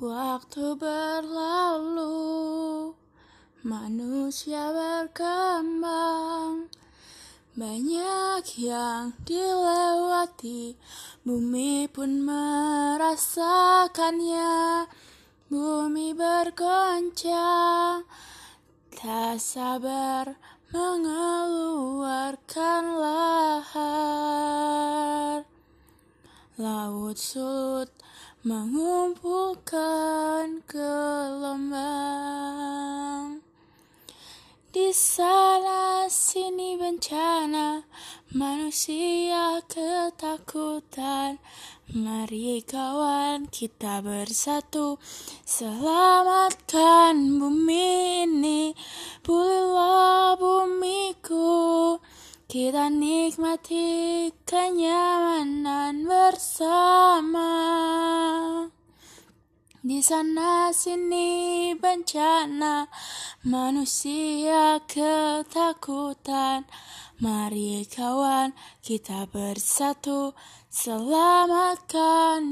Waktu berlalu, manusia berkembang. Banyak yang dilewati, bumi pun merasakannya. Bumi bergoncang, tak sabar mengeluarkan Laut sulut mengumpulkan gelombang. Di sana sini bencana, manusia ketakutan. Mari kawan kita bersatu Selamatkan bumi Kita nikmati kenyamanan bersama. Di sana sini bencana Manusia ketakutan. Mari kawan kita bersatu Selamatkan